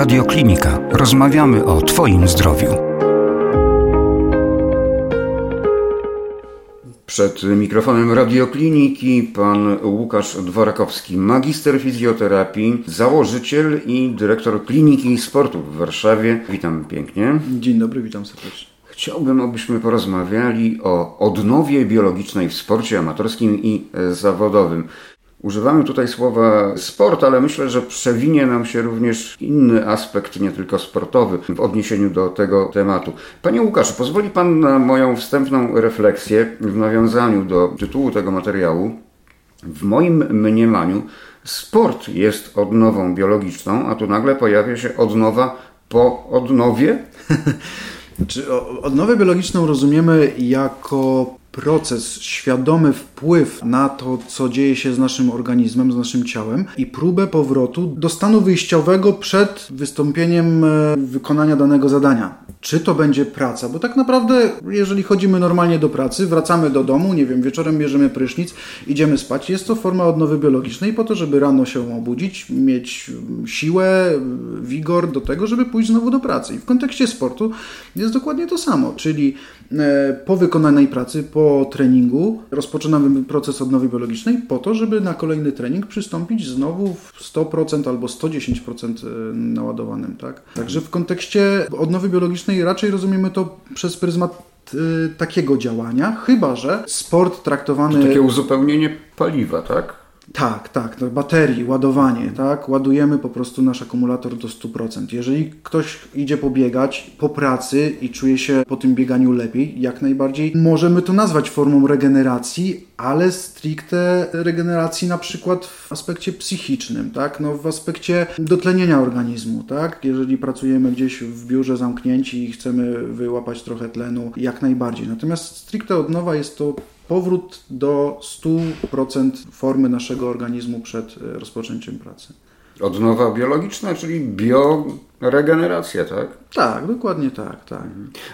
Radio Klinika. Rozmawiamy o Twoim zdrowiu. Przed mikrofonem radiokliniki pan Łukasz Dworakowski, magister fizjoterapii, założyciel i dyrektor Kliniki Sportu w Warszawie. Witam pięknie. Dzień dobry, witam serdecznie. Chciałbym, abyśmy porozmawiali o odnowie biologicznej w sporcie amatorskim i zawodowym. Używamy tutaj słowa sport, ale myślę, że przewinie nam się również inny aspekt, nie tylko sportowy, w odniesieniu do tego tematu. Panie Łukaszu, pozwoli Pan na moją wstępną refleksję w nawiązaniu do tytułu tego materiału. W moim mniemaniu sport jest odnową biologiczną, a tu nagle pojawia się odnowa po odnowie. Czy odnowę biologiczną rozumiemy jako proces, świadomy wpływ na to, co dzieje się z naszym organizmem, z naszym ciałem i próbę powrotu do stanu wyjściowego przed wystąpieniem e, wykonania danego zadania. Czy to będzie praca? Bo tak naprawdę, jeżeli chodzimy normalnie do pracy, wracamy do domu, nie wiem, wieczorem bierzemy prysznic, idziemy spać, jest to forma odnowy biologicznej po to, żeby rano się obudzić, mieć siłę, wigor do tego, żeby pójść znowu do pracy. I w kontekście sportu jest dokładnie to samo, czyli po wykonanej pracy, po po treningu rozpoczynamy proces odnowy biologicznej po to, żeby na kolejny trening przystąpić znowu w 100% albo 110% e, naładowanym. Tak? Także w kontekście odnowy biologicznej raczej rozumiemy to przez pryzmat e, takiego działania, chyba że sport traktowany. To takie uzupełnienie paliwa, tak? Tak, tak, to baterii, ładowanie, tak? Ładujemy po prostu nasz akumulator do 100%. Jeżeli ktoś idzie pobiegać po pracy i czuje się po tym bieganiu lepiej, jak najbardziej możemy to nazwać formą regeneracji, ale stricte regeneracji na przykład w aspekcie psychicznym, tak? No w aspekcie dotlenienia organizmu, tak? Jeżeli pracujemy gdzieś w biurze zamknięci i chcemy wyłapać trochę tlenu, jak najbardziej. Natomiast stricte odnowa jest to powrót do 100% formy naszego organizmu przed e, rozpoczęciem pracy. Odnowa biologiczna, czyli bioregeneracja, tak? Tak, dokładnie tak, tak.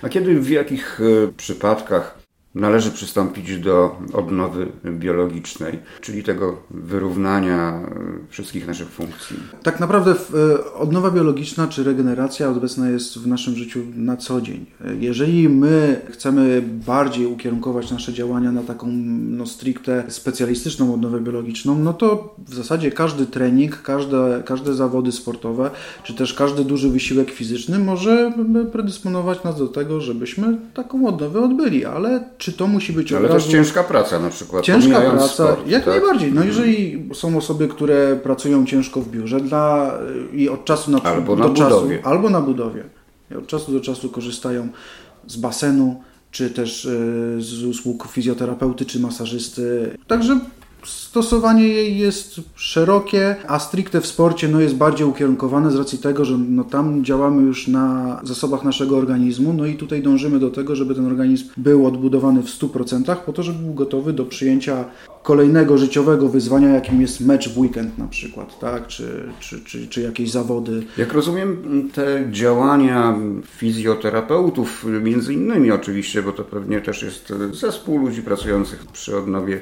A kiedy, w jakich e, przypadkach należy przystąpić do odnowy biologicznej, czyli tego wyrównania e, wszystkich naszych funkcji. Tak naprawdę e, odnowa biologiczna czy regeneracja obecna jest w naszym życiu na co dzień. Jeżeli my chcemy bardziej ukierunkować nasze działania na taką no, stricte specjalistyczną odnowę biologiczną, no to w zasadzie każdy trening, każde, każde zawody sportowe, czy też każdy duży wysiłek fizyczny może predysponować nas do tego, żebyśmy taką odnowę odbyli, ale czy to musi być Ale razu... też ciężka praca na przykład. Ciężka praca, sport, jak tak? najbardziej. No jeżeli są osoby, które pracują ciężko w biurze dla i od czasu na, albo do na czasu, budowie. albo na budowie. I od czasu do czasu korzystają z basenu, czy też y, z usług fizjoterapeuty, czy masażysty. Także stosowanie jej jest szerokie, a stricte w sporcie no, jest bardziej ukierunkowane z racji tego, że no, tam działamy już na zasobach naszego organizmu, no i tutaj dążymy do tego, żeby ten organizm był odbudowany w 100% po to, żeby był gotowy do przyjęcia kolejnego życiowego wyzwania, jakim jest mecz w weekend na przykład, tak? czy, czy, czy, czy jakieś zawody. Jak rozumiem, te działania fizjoterapeutów, między innymi oczywiście, bo to pewnie też jest zespół ludzi pracujących przy odnowie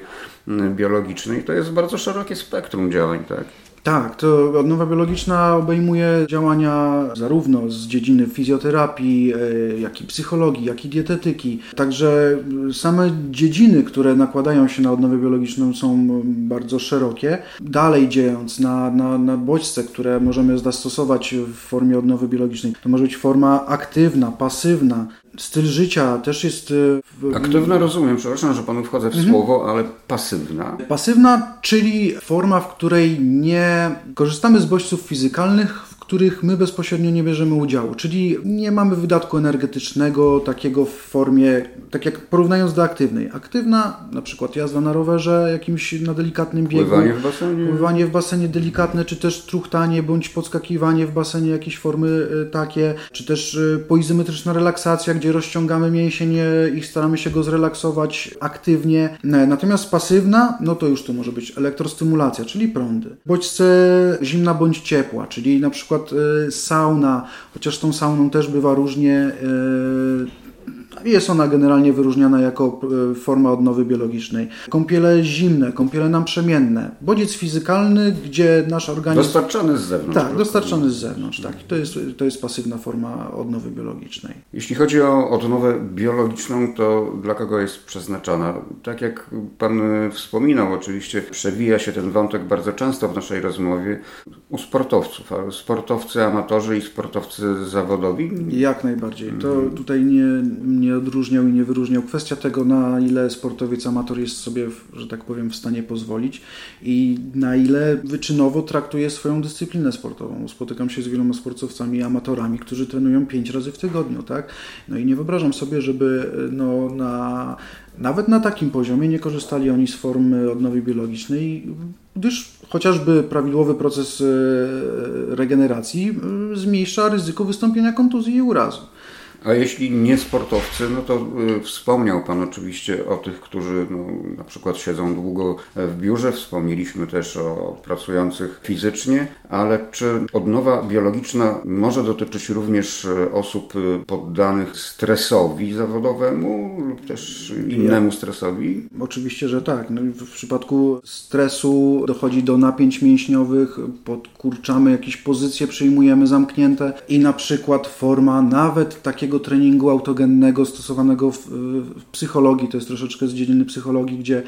biologicznej, to jest bardzo szerokie spektrum działań, tak? Tak, to odnowa biologiczna obejmuje działania zarówno z dziedziny fizjoterapii, e, jak i psychologii, jak i dietetyki. Także same dziedziny, które nakładają się na odnowę biologiczną są bardzo szerokie. Dalej dziejąc na, na, na bodźce, które możemy zastosować w formie odnowy biologicznej, to może być forma aktywna, pasywna, styl życia też jest. E, aktywna rozumiem, przepraszam, że panu wchodzę w mhm. słowo, ale pasywna. Pasywna, czyli forma, w której nie korzystamy z bodźców fizykalnych, których my bezpośrednio nie bierzemy udziału, czyli nie mamy wydatku energetycznego takiego w formie, tak jak porównując do aktywnej. Aktywna, na przykład jazda na rowerze, jakimś na delikatnym biegu. Pływanie w basenie. Pływanie w basenie delikatne, czy też truchtanie, bądź podskakiwanie w basenie, jakieś formy y, takie, czy też y, poizometryczna relaksacja, gdzie rozciągamy mięsień i staramy się go zrelaksować aktywnie. Natomiast pasywna, no to już to może być elektrostymulacja, czyli prądy. Bodźce zimna bądź ciepła, czyli na przykład przykład y, sauna, chociaż tą sauną też bywa różnie. Jest ona generalnie wyróżniana jako e, forma odnowy biologicznej. Kąpiele zimne, kąpiele naprzemienne, bodziec fizykalny, gdzie nasz organizm... Dostarczany z zewnątrz. Tak, dostarczany z zewnątrz, tak. To jest, to jest pasywna forma odnowy biologicznej. Jeśli chodzi o odnowę biologiczną, to dla kogo jest przeznaczona? Tak jak Pan wspominał, oczywiście przewija się ten wątek bardzo często w naszej rozmowie u sportowców, ale sportowcy amatorzy i sportowcy zawodowi? Jak najbardziej. To tutaj nie, nie odróżniał i nie wyróżniał kwestia tego, na ile sportowiec amator jest sobie, że tak powiem, w stanie pozwolić i na ile wyczynowo traktuje swoją dyscyplinę sportową. Spotykam się z wieloma sportowcami amatorami, którzy trenują pięć razy w tygodniu, tak? No i nie wyobrażam sobie, żeby no, na nawet na takim poziomie nie korzystali oni z formy odnowy biologicznej, gdyż chociażby prawidłowy proces e, regeneracji e, zmniejsza ryzyko wystąpienia kontuzji i urazu. A jeśli nie sportowcy, no to y, wspomniał Pan oczywiście o tych, którzy no, na przykład siedzą długo w biurze. Wspomnieliśmy też o pracujących fizycznie, ale czy odnowa biologiczna może dotyczyć również y, osób y, poddanych stresowi zawodowemu lub też innemu stresowi? Oczywiście, że tak. No, w przypadku stresu dochodzi do napięć mięśniowych, podkurczamy jakieś pozycje, przyjmujemy zamknięte i na przykład forma nawet takiego takiego treningu autogennego stosowanego w, w, psychologii, to jest troszeczkę z dziedziny psychologii, gdzie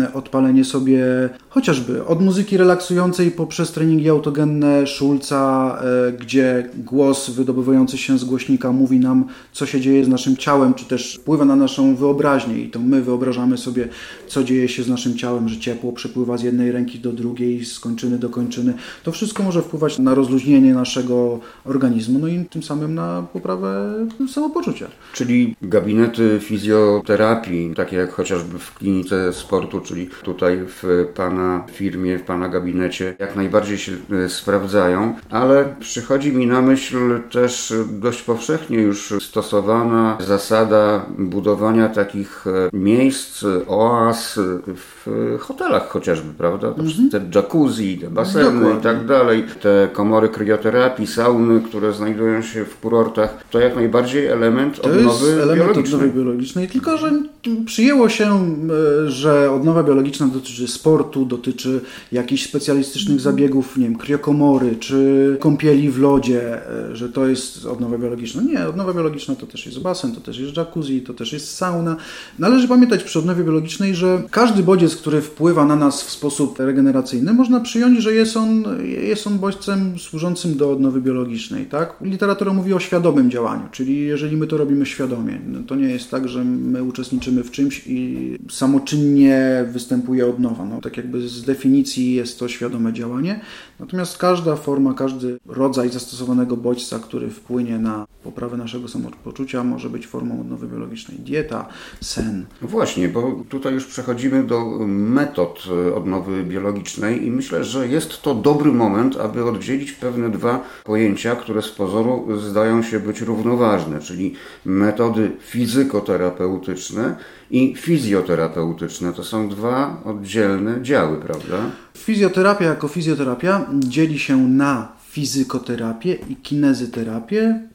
e, odpalenie sobie chociażby od muzyki relaksującej poprzez treningi autogenne Schulza, e, gdzie głos wydobywający się z głośnika mówi nam, co się dzieje z naszym ciałem, czy też wpływa na naszą wyobraźnię i to my wyobrażamy sobie, co dzieje się z naszym ciałem, że ciepło przepływa z jednej ręki do drugiej, z kończyny do kończyny. To wszystko może wpływać na rozluźnienie naszego organizmu, no i tym samym na poprawę samopoczucia. Czyli gabinety fizjoterapii, takie jak chociażby w klinice sportu, czyli tutaj w Pana firmie, w Pana gabinecie, jak najbardziej się e, sprawdzają, ale przychodzi mi na myśl też dość powszechnie już stosowana zasada budowania takich e, miejsc, oaz w hotelach chociażby, prawda? Mhm. Te jacuzzi, te baseny Dokładnie. i tak dalej, te komory krioterapii, sauny, które znajdują się w kurortach, to jak najbardziej bardziej element to odnowy jest element biologicznej. odnowy biologicznej, tylko że przyjęło się, e, że odnowa biologiczna dotyczy sportu, dotyczy jakichś specjalistycznych zabiegów, nie wiem, kriokomory, czy kąpieli w lodzie, e, że to jest odnowa biologiczna. Nie, odnowa biologiczna to też jest basen, to też jest jacuzzi, to też jest sauna. Należy pamiętać przy odnowie biologicznej, że każdy bodziec, który wpływa na nas w sposób regeneracyjny, można przyjąć, że jest on, jest on bodźcem służącym do odnowy biologicznej. Tak? Literatura mówi o świadomym działaniu, czyli jeżeli my to robimy świadomie. No to nie jest tak, że my uczestniczymy w czymś i samoczynnie występuje odnowa. No, tak jakby z definicji jest to świadome działanie. Natomiast każda forma, każdy rodzaj zastosowanego bodźca, który wpłynie na poprawę naszego samopoczucia, może być formą odnowy biologicznej. Dieta, sen. Właśnie, bo tutaj już przechodzimy do metod odnowy biologicznej i myślę, że jest to dobry moment, aby oddzielić pewne dwa pojęcia, które z pozoru zdają się być równoważne czyli metody fizykoterapeutyczne i fizjoterapeutyczne. To są dwa oddzielne działy, prawda? Fizjoterapia jako fizjoterapia dzieli się na fizykoterapię i kinezyterapię.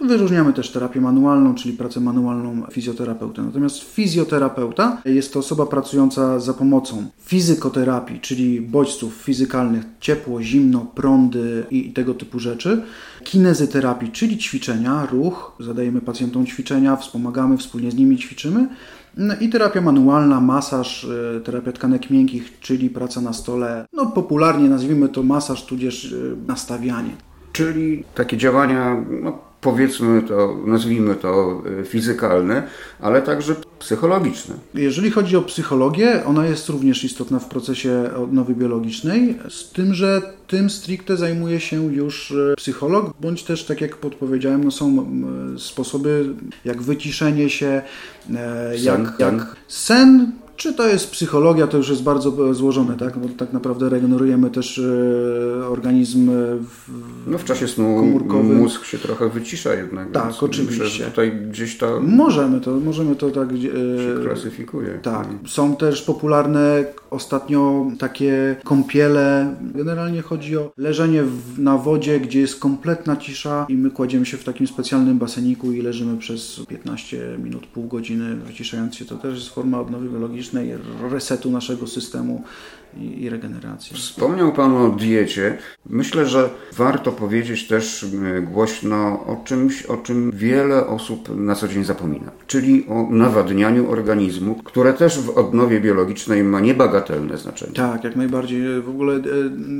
Wyróżniamy też terapię manualną, czyli pracę manualną fizjoterapeuty. Natomiast fizjoterapeuta jest to osoba pracująca za pomocą fizykoterapii, czyli bodźców fizykalnych, ciepło, zimno, prądy i tego typu rzeczy, kinezyterapii, czyli ćwiczenia, ruch, zadajemy pacjentom ćwiczenia, wspomagamy, wspólnie z nimi ćwiczymy. No I terapia manualna, masaż, y, terapia tkanek miękkich, czyli praca na stole. No popularnie nazwijmy to masaż, tudzież y, nastawianie. Czyli takie działania no, powiedzmy to, nazwijmy to e, fizykalne, ale także psychologiczne. Jeżeli chodzi o psychologię, ona jest również istotna w procesie odnowy biologicznej, z tym, że tym stricte zajmuje się już e, psycholog, bądź też, tak jak podpowiedziałem, no są sposoby jak wyciszenie się, e, sen, jak, jak sen Czy to jest psychologia, to już jest bardzo złożone, tak? Bo tak naprawdę regenerujemy też e, organizm w, no w czasie snu komórkowym. mózg się trochę wycisza jednak. Tak, oczywiście. Myślę, tutaj gdzieś to... Możemy to, możemy to tak... Się klasyfikuje. Tak. Są też popularne ostatnio takie kąpiele. Generalnie chodzi o leżenie w, na wodzie, gdzie jest kompletna cisza i my kładziemy się w takim specjalnym baseniku i leżymy przez 15 minut, pół godziny wyciszając się. To też jest forma odnowy biologicznej, resetu naszego systemu i, i regeneracji. Wspomniał Pan o diecie. Myślę, że warto powiedzieć też e, głośno o czymś, o czym wiele osób na co dzień zapomina, czyli o nawadnianiu organizmu, które też w odnowie biologicznej ma niebagatelne znaczenie. Tak, jak najbardziej. W ogóle e,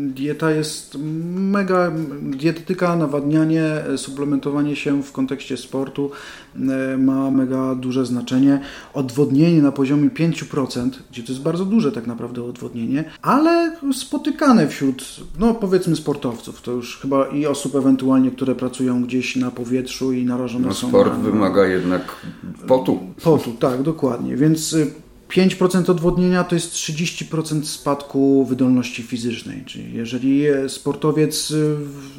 dieta jest mega, dietetyka, nawadnianie, e, suplementowanie się w kontekście sportu ma mega duże znaczenie. Odwodnienie na poziomie 5%, gdzie to jest bardzo duże tak naprawdę odwodnienie, ale spotykane wśród, no powiedzmy sportowców, to już chyba i osób ewentualnie, które pracują gdzieś na powietrzu i narażone no, są sport na... wymaga jednak potu. Potu, tak, dokładnie, więc 5% odwodnienia to jest 30% spadku wydolności fizycznej. Czyli jeżeli sportowiec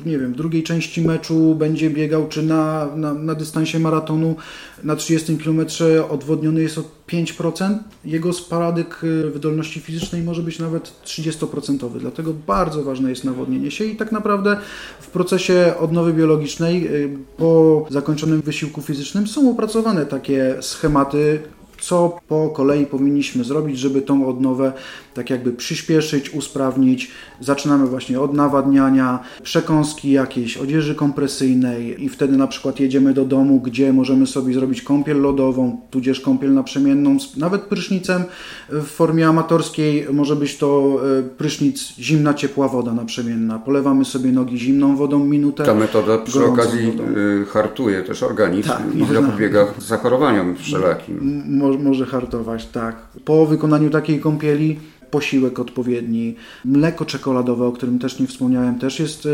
nie wiem, w drugiej części meczu będzie biegał, czy na, na, na dystansie maratonu na 30 km odwodniony jest o 5%, jego spadek wydolności fizycznej może być nawet 30%. Dlatego bardzo ważne jest nawodnienie się i tak naprawdę w procesie odnowy biologicznej po zakończonym wysiłku fizycznym są opracowane takie schematy co po kolei powinniśmy zrobić, żeby tą odnowę tak jakby przyspieszyć, usprawnić. Zaczynamy właśnie od nawadniania, przekąski jakiejś, odzieży kompresyjnej i wtedy na przykład jedziemy do domu, gdzie możemy sobie zrobić kąpiel lodową, tudzież kąpiel naprzemienną, nawet prysznicem w formie amatorskiej może być to e, prysznic zimna, ciepła woda naprzemienna. Polewamy sobie nogi zimną wodą minutę. Ta metoda przy okazji wodą. E, hartuje też organizm tak, i zapobiega zachorowaniom wszelakim. Mo może hartować, tak. Po wykonaniu takiej kąpieli posiłek odpowiedni. Mleko czekoladowe, o którym też nie wspomniałem, też jest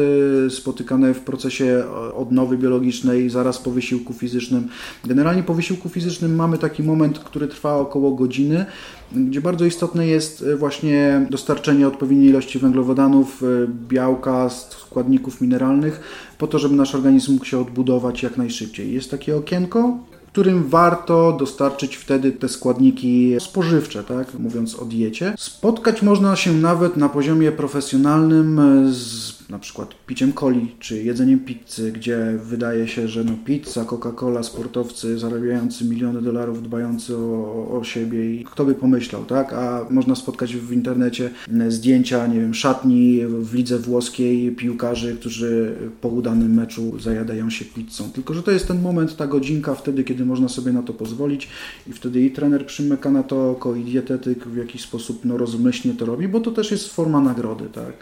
e, spotykane w procesie odnowy biologicznej zaraz po wysiłku fizycznym. Generalnie po wysiłku fizycznym mamy taki moment, który trwa około godziny, gdzie bardzo istotne jest e, właśnie dostarczenie odpowiedniej ilości węglowodanów, e, białka, składników mineralnych, po to, żeby nasz organizm mógł się odbudować jak najszybciej. Jest takie okienko, którym warto dostarczyć wtedy te składniki spożywcze, tak? mówiąc o diecie. Spotkać można się nawet na poziomie profesjonalnym z na przykład piciem coli czy jedzeniem pizzy, gdzie wydaje się, że no pizza, Coca-Cola, sportowcy zarabiający miliony dolarów, dbający o, o siebie i kto by pomyślał, tak? A można spotkać w internecie zdjęcia, nie wiem, szatni w lidze włoskiej piłkarzy, którzy po udanym meczu zajadają się pizzą. Tylko, że to jest ten moment, ta godzinka wtedy, kiedy można sobie na to pozwolić i wtedy i trener przymyka na to oko i dietetyk w jakiś sposób no, rozmyślnie to robi, bo to też jest forma nagrody, tak?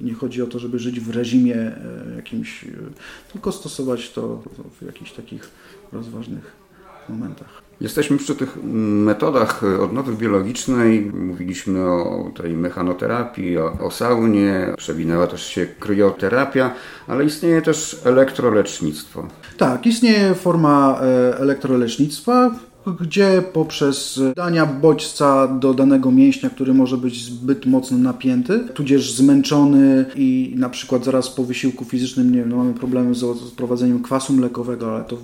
I nie chodzi o to, żeby żyć w reżimie e, jakimś, e, tylko stosować to w jakichś takich rozważnych momentach. Jesteśmy przy tych metodach odnowy biologicznej. Mówiliśmy o tej mechanoterapii, o, o saunie, przewinęła też się kryoterapia, ale istnieje też elektrolecznictwo. Tak, istnieje forma e, elektrolecznictwa gdzie poprzez dania bodźca do danego mięśnia, który może być zbyt mocno napięty, tudzież zmęczony i na przykład zaraz po wysiłku fizycznym, nie wiem, no mamy problemy z wprowadzeniem kwasu mlekowego, ale to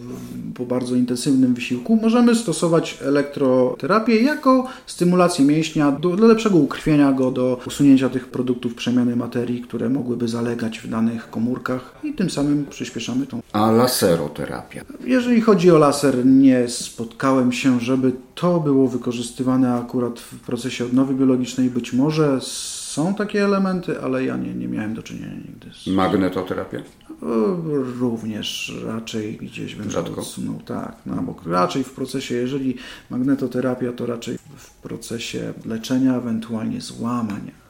po bardzo intensywnym wysiłku, możemy stosować elektroterapię jako stymulację mięśnia do, do lepszego ukrwienia go, do usunięcia tych produktów przemiany materii, które mogłyby zalegać w danych komórkach i tym samym przyspieszamy tą. A laseroterapia? Jeżeli chodzi o laser, nie spotkałem się, żeby to było wykorzystywane akurat w procesie odnowy biologicznej. Być może są takie elementy, ale ja nie, nie miałem do czynienia nigdy z... Magnetoterapia? Również raczej gdzieś bym Rzadko. odsunął. Tak, no, bo raczej w procesie, jeżeli magnetoterapia, to raczej w procesie leczenia, ewentualnie złamania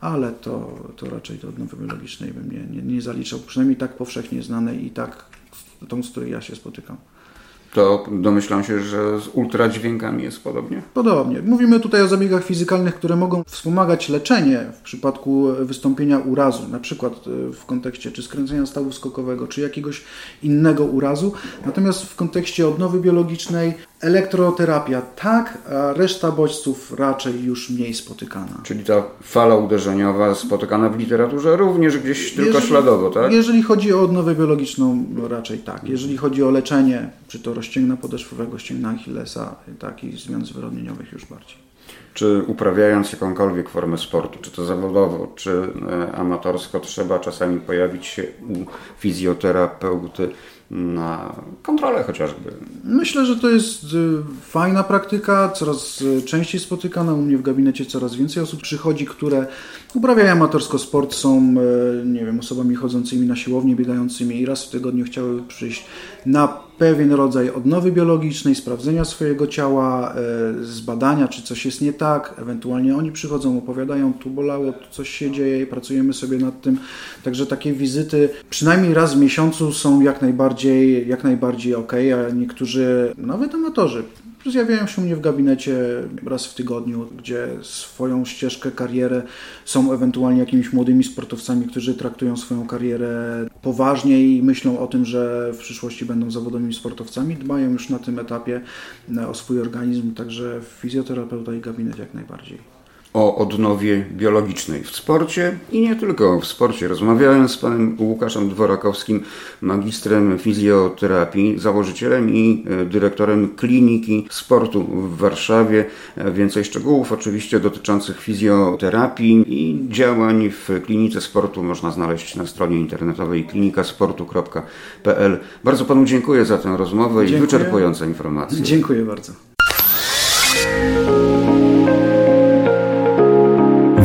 ale to, to raczej do odnowy biologicznej bym nie, nie, nie zaliczał, przynajmniej tak powszechnie znanej i tak tą, z której ja się spotykam to domyślam się, że z ultradźwiękami jest podobnie? Podobnie. Mówimy tutaj o zabiegach fizykalnych, które mogą wspomagać leczenie w przypadku wystąpienia urazu, na przykład e, w kontekście czy skręcenia stawu skokowego, czy jakiegoś innego urazu. Natomiast w kontekście odnowy biologicznej Elektroterapia tak, a reszta bodźców raczej już mniej spotykana. Czyli ta fala uderzeniowa spotykana w literaturze również gdzieś tylko jeżeli, śladowo, tak? Jeżeli chodzi o odnowę biologiczną, raczej tak. Jeżeli chodzi o leczenie, czy to rozcięgna podeszwowego, ścięgna Achillesa, tak i zmian zwyrodnieniowych już bardziej. Czy uprawiając jakąkolwiek formę sportu, czy to zawodowo, czy e, amatorsko, trzeba czasami pojawić się u fizjoterapeuty, na kontrolę chociażby. Myślę, że to jest y, fajna praktyka, coraz y, częściej spotykana. U mnie w gabinecie coraz więcej osób przychodzi, które uprawiają amatorsko sport, są y, nie wiem, osobami chodzącymi na siłownię, biegającymi i raz w tygodniu chciały przyjść na pewien rodzaj odnowy biologicznej, sprawdzenia swojego ciała, e, zbadania, czy coś jest nie tak. Ewentualnie oni przychodzą, opowiadają, tu bolało, tu coś się dzieje i pracujemy sobie nad tym. Także takie wizyty przynajmniej raz w miesiącu są jak najbardziej, jak najbardziej ok, a niektórzy, nawet amatorzy, zjawiają się u mnie w gabinecie raz w tygodniu, gdzie swoją ścieżkę, karierę są ewentualnie jakimiś młodymi sportowcami, którzy traktują swoją karierę poważnie i myślą o tym, że w przyszłości będą zawodowymi sportowcami, dbają już na tym etapie o swój organizm, także fizjoterapeuta i gabinet jak najbardziej o odnowie biologicznej w sporcie i nie tylko w sporcie. Rozmawiałem z panem Łukaszem Dworakowskim, magistrem fizjoterapii, założycielem i e, dyrektorem kliniki sportu w Warszawie. E, więcej szczegółów oczywiście dotyczących fizjoterapii i działań w klinice sportu można znaleźć na stronie internetowej klinikasportu.pl. Bardzo panu dziękuję za tę rozmowę dziękuję. i wyczerpujące informacje. Dziękuję bardzo.